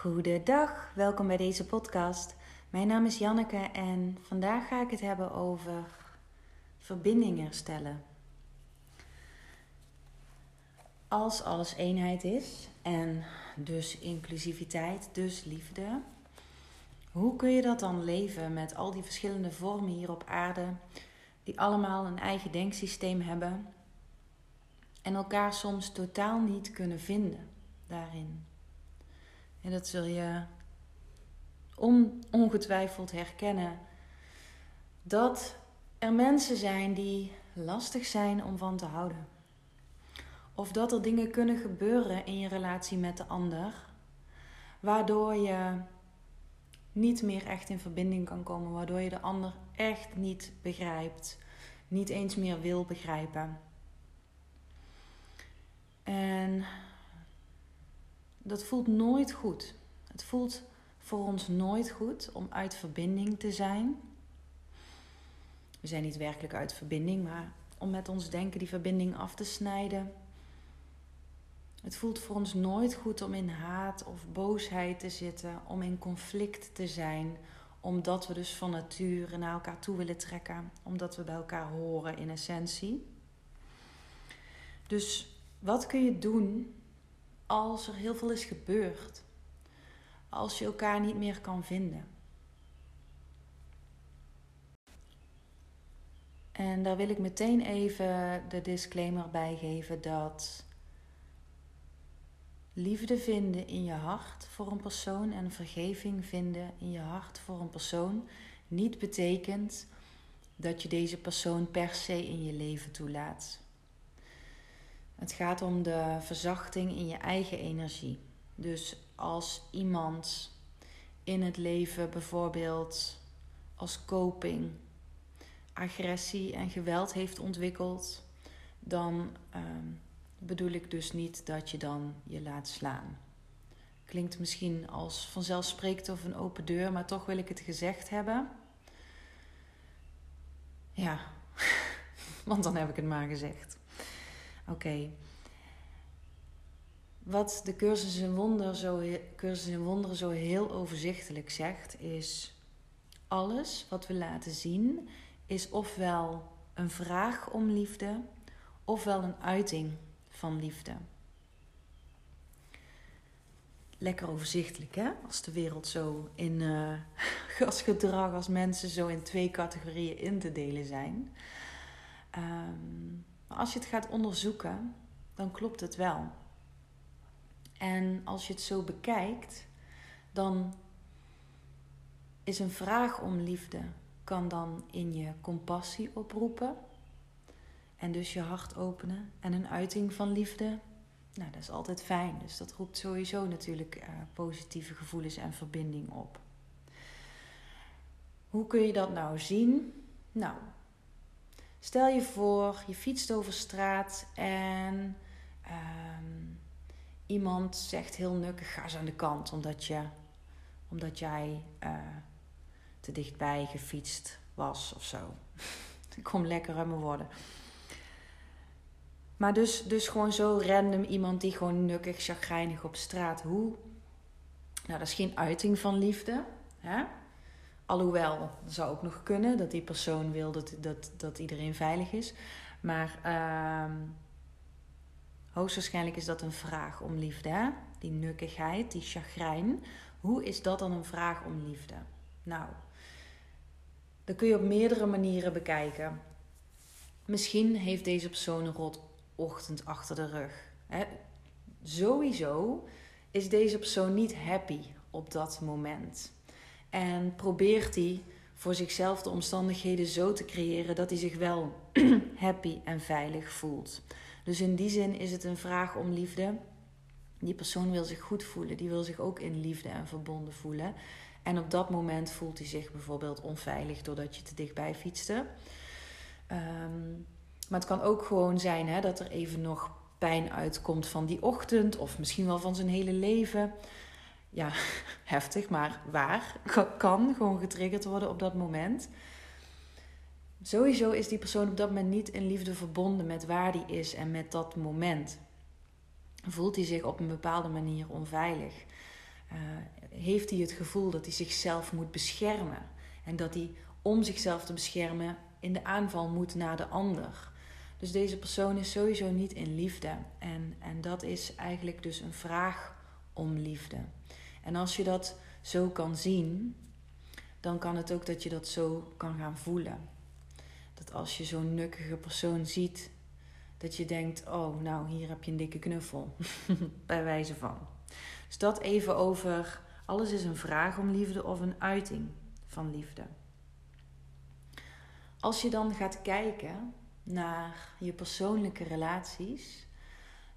Goedendag, welkom bij deze podcast. Mijn naam is Janneke en vandaag ga ik het hebben over verbinding herstellen. Als alles eenheid is en dus inclusiviteit, dus liefde, hoe kun je dat dan leven met al die verschillende vormen hier op aarde, die allemaal een eigen denksysteem hebben en elkaar soms totaal niet kunnen vinden daarin? En dat zul je on, ongetwijfeld herkennen. Dat er mensen zijn die lastig zijn om van te houden. Of dat er dingen kunnen gebeuren in je relatie met de ander, waardoor je niet meer echt in verbinding kan komen, waardoor je de ander echt niet begrijpt, niet eens meer wil begrijpen. En dat voelt nooit goed. Het voelt voor ons nooit goed om uit verbinding te zijn. We zijn niet werkelijk uit verbinding, maar om met ons denken die verbinding af te snijden. Het voelt voor ons nooit goed om in haat of boosheid te zitten, om in conflict te zijn, omdat we dus van nature naar elkaar toe willen trekken, omdat we bij elkaar horen in essentie. Dus wat kun je doen als er heel veel is gebeurd. Als je elkaar niet meer kan vinden. En daar wil ik meteen even de disclaimer bij geven dat liefde vinden in je hart voor een persoon en vergeving vinden in je hart voor een persoon niet betekent dat je deze persoon per se in je leven toelaat. Het gaat om de verzachting in je eigen energie. Dus als iemand in het leven bijvoorbeeld als coping agressie en geweld heeft ontwikkeld, dan ehm, bedoel ik dus niet dat je dan je laat slaan. Klinkt misschien als vanzelfsprekend of een open deur, maar toch wil ik het gezegd hebben. Ja, want dan heb ik het maar gezegd. Oké. Wat de cursus in, wonder zo, cursus in wonderen zo heel overzichtelijk zegt, is alles wat we laten zien, is ofwel een vraag om liefde, ofwel een uiting van liefde. Lekker overzichtelijk, hè? Als de wereld zo in uh, als gedrag, als mensen zo in twee categorieën in te delen zijn. Um, maar als je het gaat onderzoeken, dan klopt het wel. En als je het zo bekijkt, dan is een vraag om liefde kan dan in je compassie oproepen en dus je hart openen en een uiting van liefde. Nou, dat is altijd fijn. Dus dat roept sowieso natuurlijk uh, positieve gevoelens en verbinding op. Hoe kun je dat nou zien? Nou, Stel je voor, je fietst over straat en ehm, iemand zegt heel nukkig: ga eens aan de kant, omdat, je, omdat jij uh, te dichtbij gefietst was of zo. Ik kom lekker uit mijn woorden. Maar dus, dus gewoon zo random iemand die gewoon nukkig, chagrijnig op straat. Hoe? Nou, dat is geen uiting van liefde. Hè? Alhoewel, dat zou ook nog kunnen dat die persoon wil dat, dat, dat iedereen veilig is. Maar uh, hoogstwaarschijnlijk is dat een vraag om liefde. Hè? Die nukkigheid, die chagrijn. Hoe is dat dan een vraag om liefde? Nou, dat kun je op meerdere manieren bekijken. Misschien heeft deze persoon een rot ochtend achter de rug. Hè? Sowieso is deze persoon niet happy op dat moment. En probeert hij voor zichzelf de omstandigheden zo te creëren dat hij zich wel happy en veilig voelt. Dus in die zin is het een vraag om liefde. Die persoon wil zich goed voelen, die wil zich ook in liefde en verbonden voelen. En op dat moment voelt hij zich bijvoorbeeld onveilig doordat je te dichtbij fietste. Ehm, maar het kan ook gewoon zijn hè, dat er even nog pijn uitkomt van die ochtend, of misschien wel van zijn hele leven ja, heftig, maar waar, kan gewoon getriggerd worden op dat moment. Sowieso is die persoon op dat moment niet in liefde verbonden met waar die is en met dat moment. Voelt hij zich op een bepaalde manier onveilig. heeft hij het gevoel dat hij zichzelf moet beschermen. En dat hij om zichzelf te beschermen in de aanval moet naar de ander. Dus deze persoon is sowieso niet in liefde. En, en dat is eigenlijk dus een vraag om liefde. En als je dat zo kan zien, dan kan het ook dat je dat zo kan gaan voelen. Dat als je zo'n nukkige persoon ziet, dat je denkt: oh, nou, hier heb je een dikke knuffel. Bij wijze van. Dus dat even over: alles is een vraag om liefde of een uiting van liefde. Als je dan gaat kijken naar je persoonlijke relaties,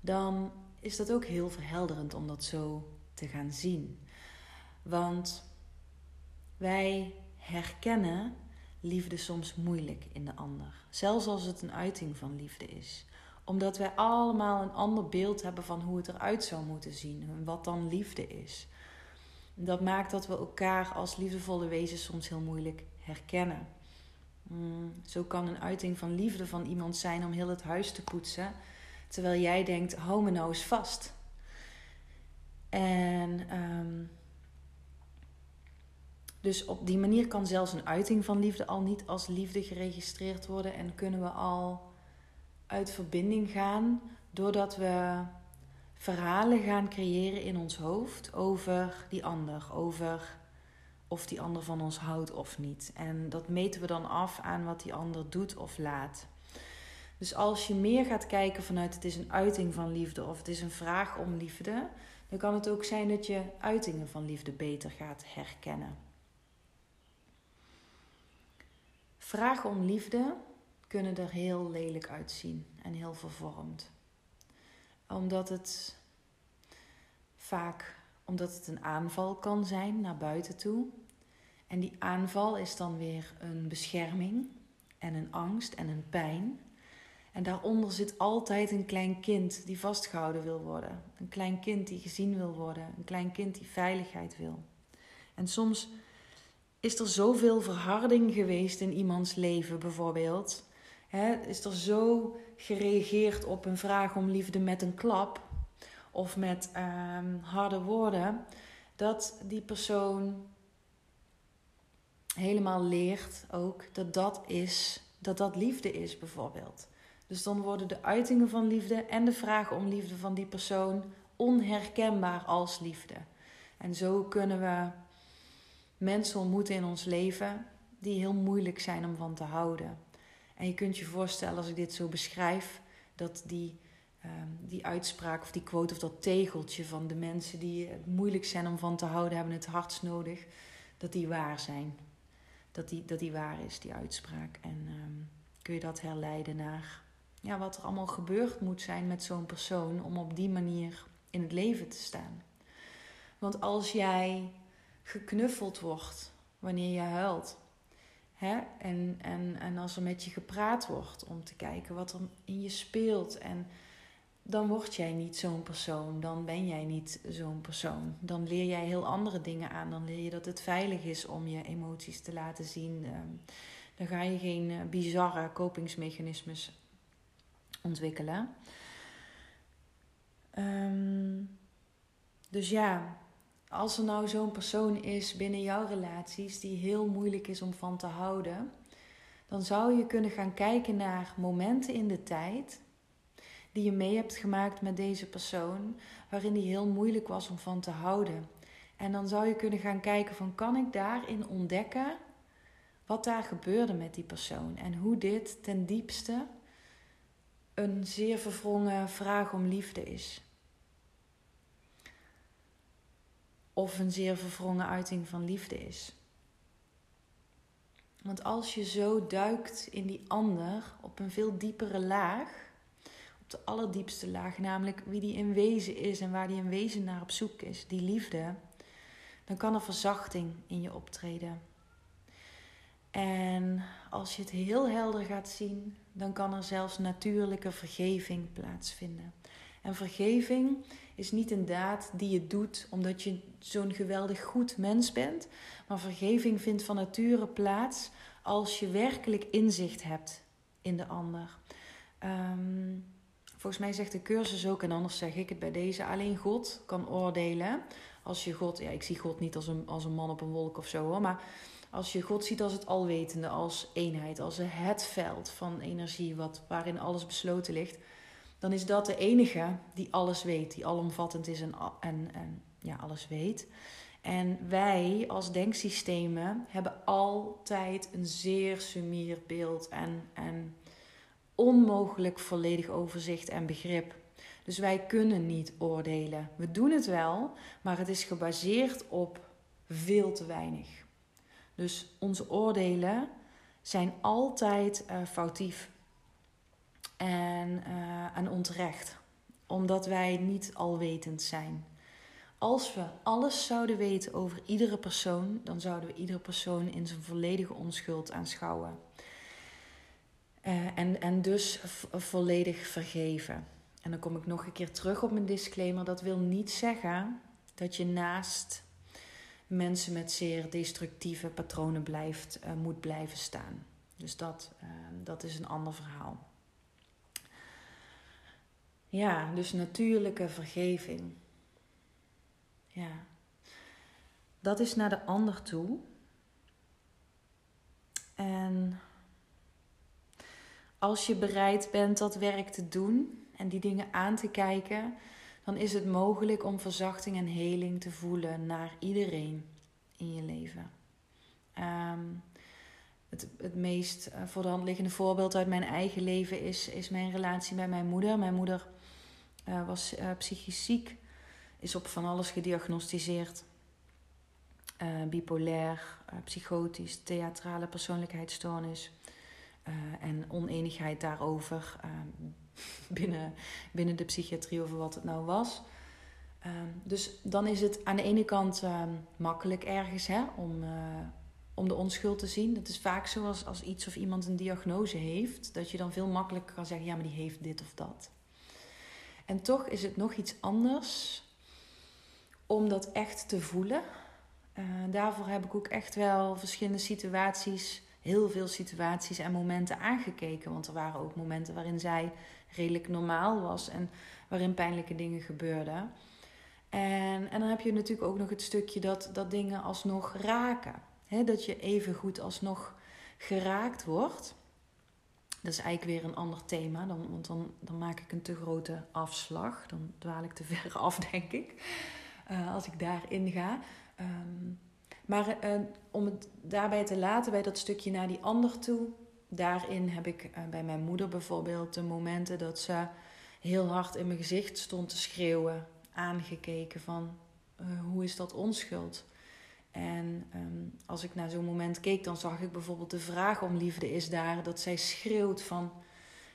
dan is dat ook heel verhelderend om dat zo te gaan zien. Want wij herkennen liefde soms moeilijk in de ander, zelfs als het een uiting van liefde is omdat wij allemaal een ander beeld hebben van hoe het eruit zou moeten zien en wat dan liefde is. Dat maakt dat we elkaar als liefdevolle wezens soms heel moeilijk herkennen. Mm, zo kan een uiting van liefde van iemand zijn om heel het huis te poetsen, terwijl jij denkt: hou nou vast. En ehm, dus op die manier kan zelfs een uiting van liefde al niet als liefde geregistreerd worden en kunnen we al uit verbinding gaan doordat we verhalen gaan creëren in ons hoofd over die ander, over of die ander van ons houdt of niet. En dat meten we dan af aan wat die ander doet of laat. Dus als je meer gaat kijken vanuit het is een uiting van liefde of het is een vraag om liefde, dan kan het ook zijn dat je uitingen van liefde beter gaat herkennen. Vragen om liefde kunnen er heel lelijk uitzien en heel vervormd. Omdat het vaak omdat het een aanval kan zijn naar buiten toe. En die aanval is dan weer een bescherming en een angst en een pijn. En daaronder zit altijd een klein kind die vastgehouden wil worden. Een klein kind die gezien wil worden. Een klein kind die veiligheid wil. En soms is er zoveel verharding geweest in iemands leven, bijvoorbeeld. Hè, is er zo gereageerd op een vraag om liefde met een klap of met um, harde woorden, dat die persoon helemaal leert ook dat dat is, dat dat liefde is bijvoorbeeld. Dus dan worden de uitingen van liefde en de vragen om liefde van die persoon onherkenbaar als liefde. En zo kunnen we mensen ontmoeten in ons leven die heel moeilijk zijn om van te houden. En je kunt je voorstellen als ik dit zo beschrijf, dat die, um, die uitspraak of die quote of dat tegeltje van de mensen die het moeilijk zijn om van te houden, hebben het hardst nodig, dat die waar zijn. Dat die, dat die waar is, die uitspraak. En um, kun je dat herleiden naar ja, wat er allemaal gebeurd moet zijn met zo'n persoon om op die manier in het leven te staan. Want als jij geknuffeld wordt wanneer je huilt, Hè? En, en, en als er met je gepraat wordt om te kijken wat er in je speelt. En dan word jij niet zo'n persoon. Dan ben jij niet zo'n persoon. Dan leer jij heel andere dingen aan. Dan leer je dat het veilig is om je emoties te laten zien. Ehm, dan ga je geen eh, bizarre kopingsmechanismes ontwikkelen. Ehm, dus ja, als er nou zo'n persoon is binnen jouw relaties die heel moeilijk is om van te houden, dan zou je kunnen gaan kijken naar momenten in de tijd die je mee hebt gemaakt met deze persoon, waarin die heel moeilijk was om van te houden. En dan zou je kunnen gaan kijken van kan ik daarin ontdekken wat daar gebeurde met die persoon en hoe dit ten diepste een zeer verwrongen vraag om liefde is. of een zeer verwrongen uiting van liefde is. Want als je zo duikt in die ander op een veel diepere laag, op de allerdiepste laag, namelijk wie die in wezen is en waar die in wezen naar op zoek is, die liefde, dan kan er verzachting in je optreden. En als je het heel helder gaat zien, dan kan er zelfs natuurlijke vergeving plaatsvinden. En vergeving is niet een daad die je doet omdat je zo'n geweldig goed mens bent. Maar vergeving vindt van nature plaats als je werkelijk inzicht hebt in de ander. Um, volgens mij zegt de cursus ook, en anders zeg ik het bij deze: alleen God kan oordelen als je God, ja, ik zie God niet als een, als een man op een wolk of zo hoor, maar als je God ziet als het alwetende, als eenheid, als het veld van energie wat, waarin alles besloten ligt, dan is dat de enige die alles weet, die alomvattend is en, en, ja, alles weet. En wij als denksystemen hebben altijd een zeer sumier beeld en, en onmogelijk volledig overzicht en begrip. Dus wij kunnen niet oordelen. We doen het wel, maar het is gebaseerd op veel te weinig. Dus onze oordelen zijn altijd uh, foutief en, uh, en onterecht, omdat wij niet alwetend zijn. Als we alles zouden weten over iedere persoon, dan zouden we iedere persoon in zijn volledige onschuld aanschouwen. Uh, en, en dus volledig vergeven. En dan kom ik nog een keer terug op mijn disclaimer. Dat wil niet zeggen dat je naast mensen met zeer destructieve patronen blijft, uh, moet blijven staan. Dus dat, uh, dat is een ander verhaal. Ja, dus natuurlijke vergeving. Ja. Dat is naar de ander toe. En als je bereid bent dat werk te doen en die dingen aan te kijken, dan is het mogelijk om verzachting en heling te voelen naar iedereen in je leven. Ehm, het, het meest uh, voor de hand liggende voorbeeld uit mijn eigen leven is, is mijn relatie met mijn moeder. Mijn moeder uh, was uh, psychisch ziek, is op van alles gediagnosticeerd. bipolair, psychotisch, theatrale persoonlijkheidsstoornis en oneenigheid daarover binnen, binnen de psychiatrie over wat het nou was. Ehm, dus dan is het aan de ene kant ehm, makkelijk ergens hè, om, uh, om de onschuld te zien. Het is vaak zo als, iets of iemand een diagnose heeft, dat je dan veel makkelijker kan zeggen: ja, maar die heeft dit of dat. En toch is het nog iets anders om dat echt te voelen. Uh, daarvoor heb ik ook echt wel verschillende situaties, heel veel situaties en momenten aangekeken. Want er waren ook momenten waarin zij redelijk normaal was en waarin pijnlijke dingen gebeurden. En, en dan heb je natuurlijk ook nog het stukje dat, dat dingen alsnog raken. Dat je even goed alsnog geraakt wordt. Dat is eigenlijk weer een ander thema, dan, want dan, dan maak ik een te grote afslag. Dan dwaal ik te ver af, denk ik, uh, als ik daarin ga. Um, maar uh, om het daarbij te laten, bij dat stukje naar die ander toe, daarin heb ik uh, bij mijn moeder bijvoorbeeld de momenten dat ze heel hard in mijn gezicht stond te schreeuwen, aangekeken van uh, hoe is dat onschuld? En um, als ik naar zo'n moment keek, dan zag ik bijvoorbeeld de vraag om liefde is daar dat zij schreeuwt van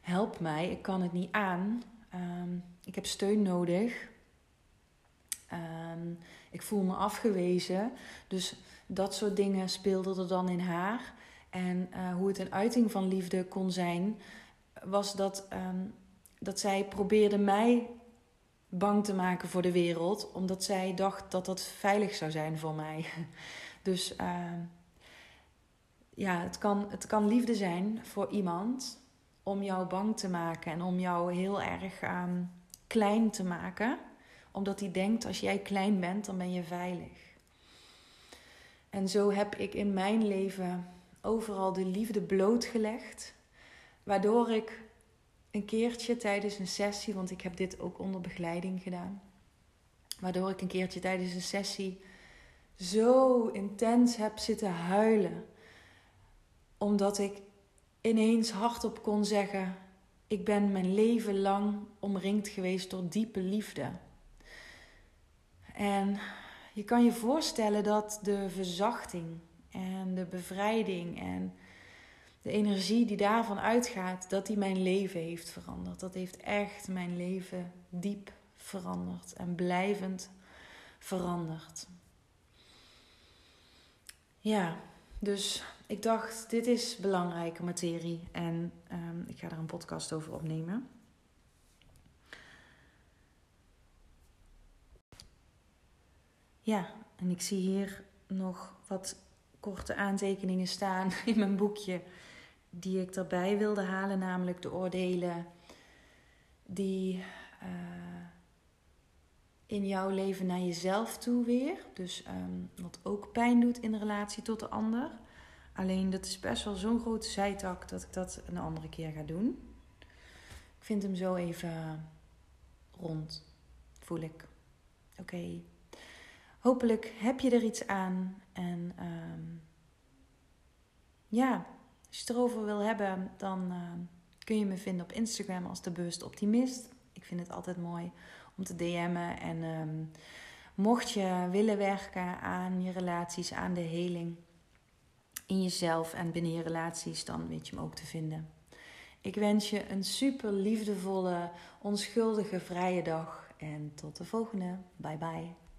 help mij, ik kan het niet aan, um, ik heb steun nodig, um, ik voel me afgewezen. Dus dat soort dingen speelden er dan in haar. En uh, hoe het een uiting van liefde kon zijn, was dat, um, dat zij probeerde mij bang te maken voor de wereld, omdat zij dacht dat dat veilig zou zijn voor mij. Dus uh, ja, het kan, het kan liefde zijn voor iemand om jou bang te maken en om jou heel erg klein te maken, omdat hij denkt als jij klein bent, dan ben je veilig. En zo heb ik in mijn leven overal de liefde blootgelegd. Waardoor ik een keertje tijdens een sessie, want ik heb dit ook onder begeleiding gedaan. Waardoor ik een keertje tijdens een sessie zo intens heb zitten huilen. Omdat ik ineens hardop kon zeggen: Ik ben mijn leven lang omringd geweest door diepe liefde. En je kan je voorstellen dat de verzachting en de bevrijding en de energie die daarvan uitgaat, dat die mijn leven heeft veranderd. Dat heeft echt mijn leven diep veranderd en blijvend veranderd. Ja, dus ik dacht, dit is belangrijke materie en um, ik ga daar een podcast over opnemen. Ja, en ik zie hier nog wat korte aantekeningen staan in mijn boekje die ik erbij wilde halen, namelijk de oordelen die, uh, in jouw leven naar jezelf toe weer. Dus ehm, wat ook pijn doet in relatie tot de ander. Alleen dat is best wel zo'n grote zijtak dat ik dat een andere keer ga doen. Ik vind hem zo even rond, voel ik. Oké. Hopelijk heb je er iets aan. En ehm, ja, als je het erover wil hebben, dan ehm, kun je me vinden op Instagram als de bewust optimist. Ik vind het altijd mooi om te DM'en. En ehm, mocht je willen werken aan je relaties, aan de heling in jezelf en binnen je relaties, dan weet je me ook te vinden. Ik wens je een super liefdevolle, onschuldige, vrije dag. En tot de volgende. Bye bye.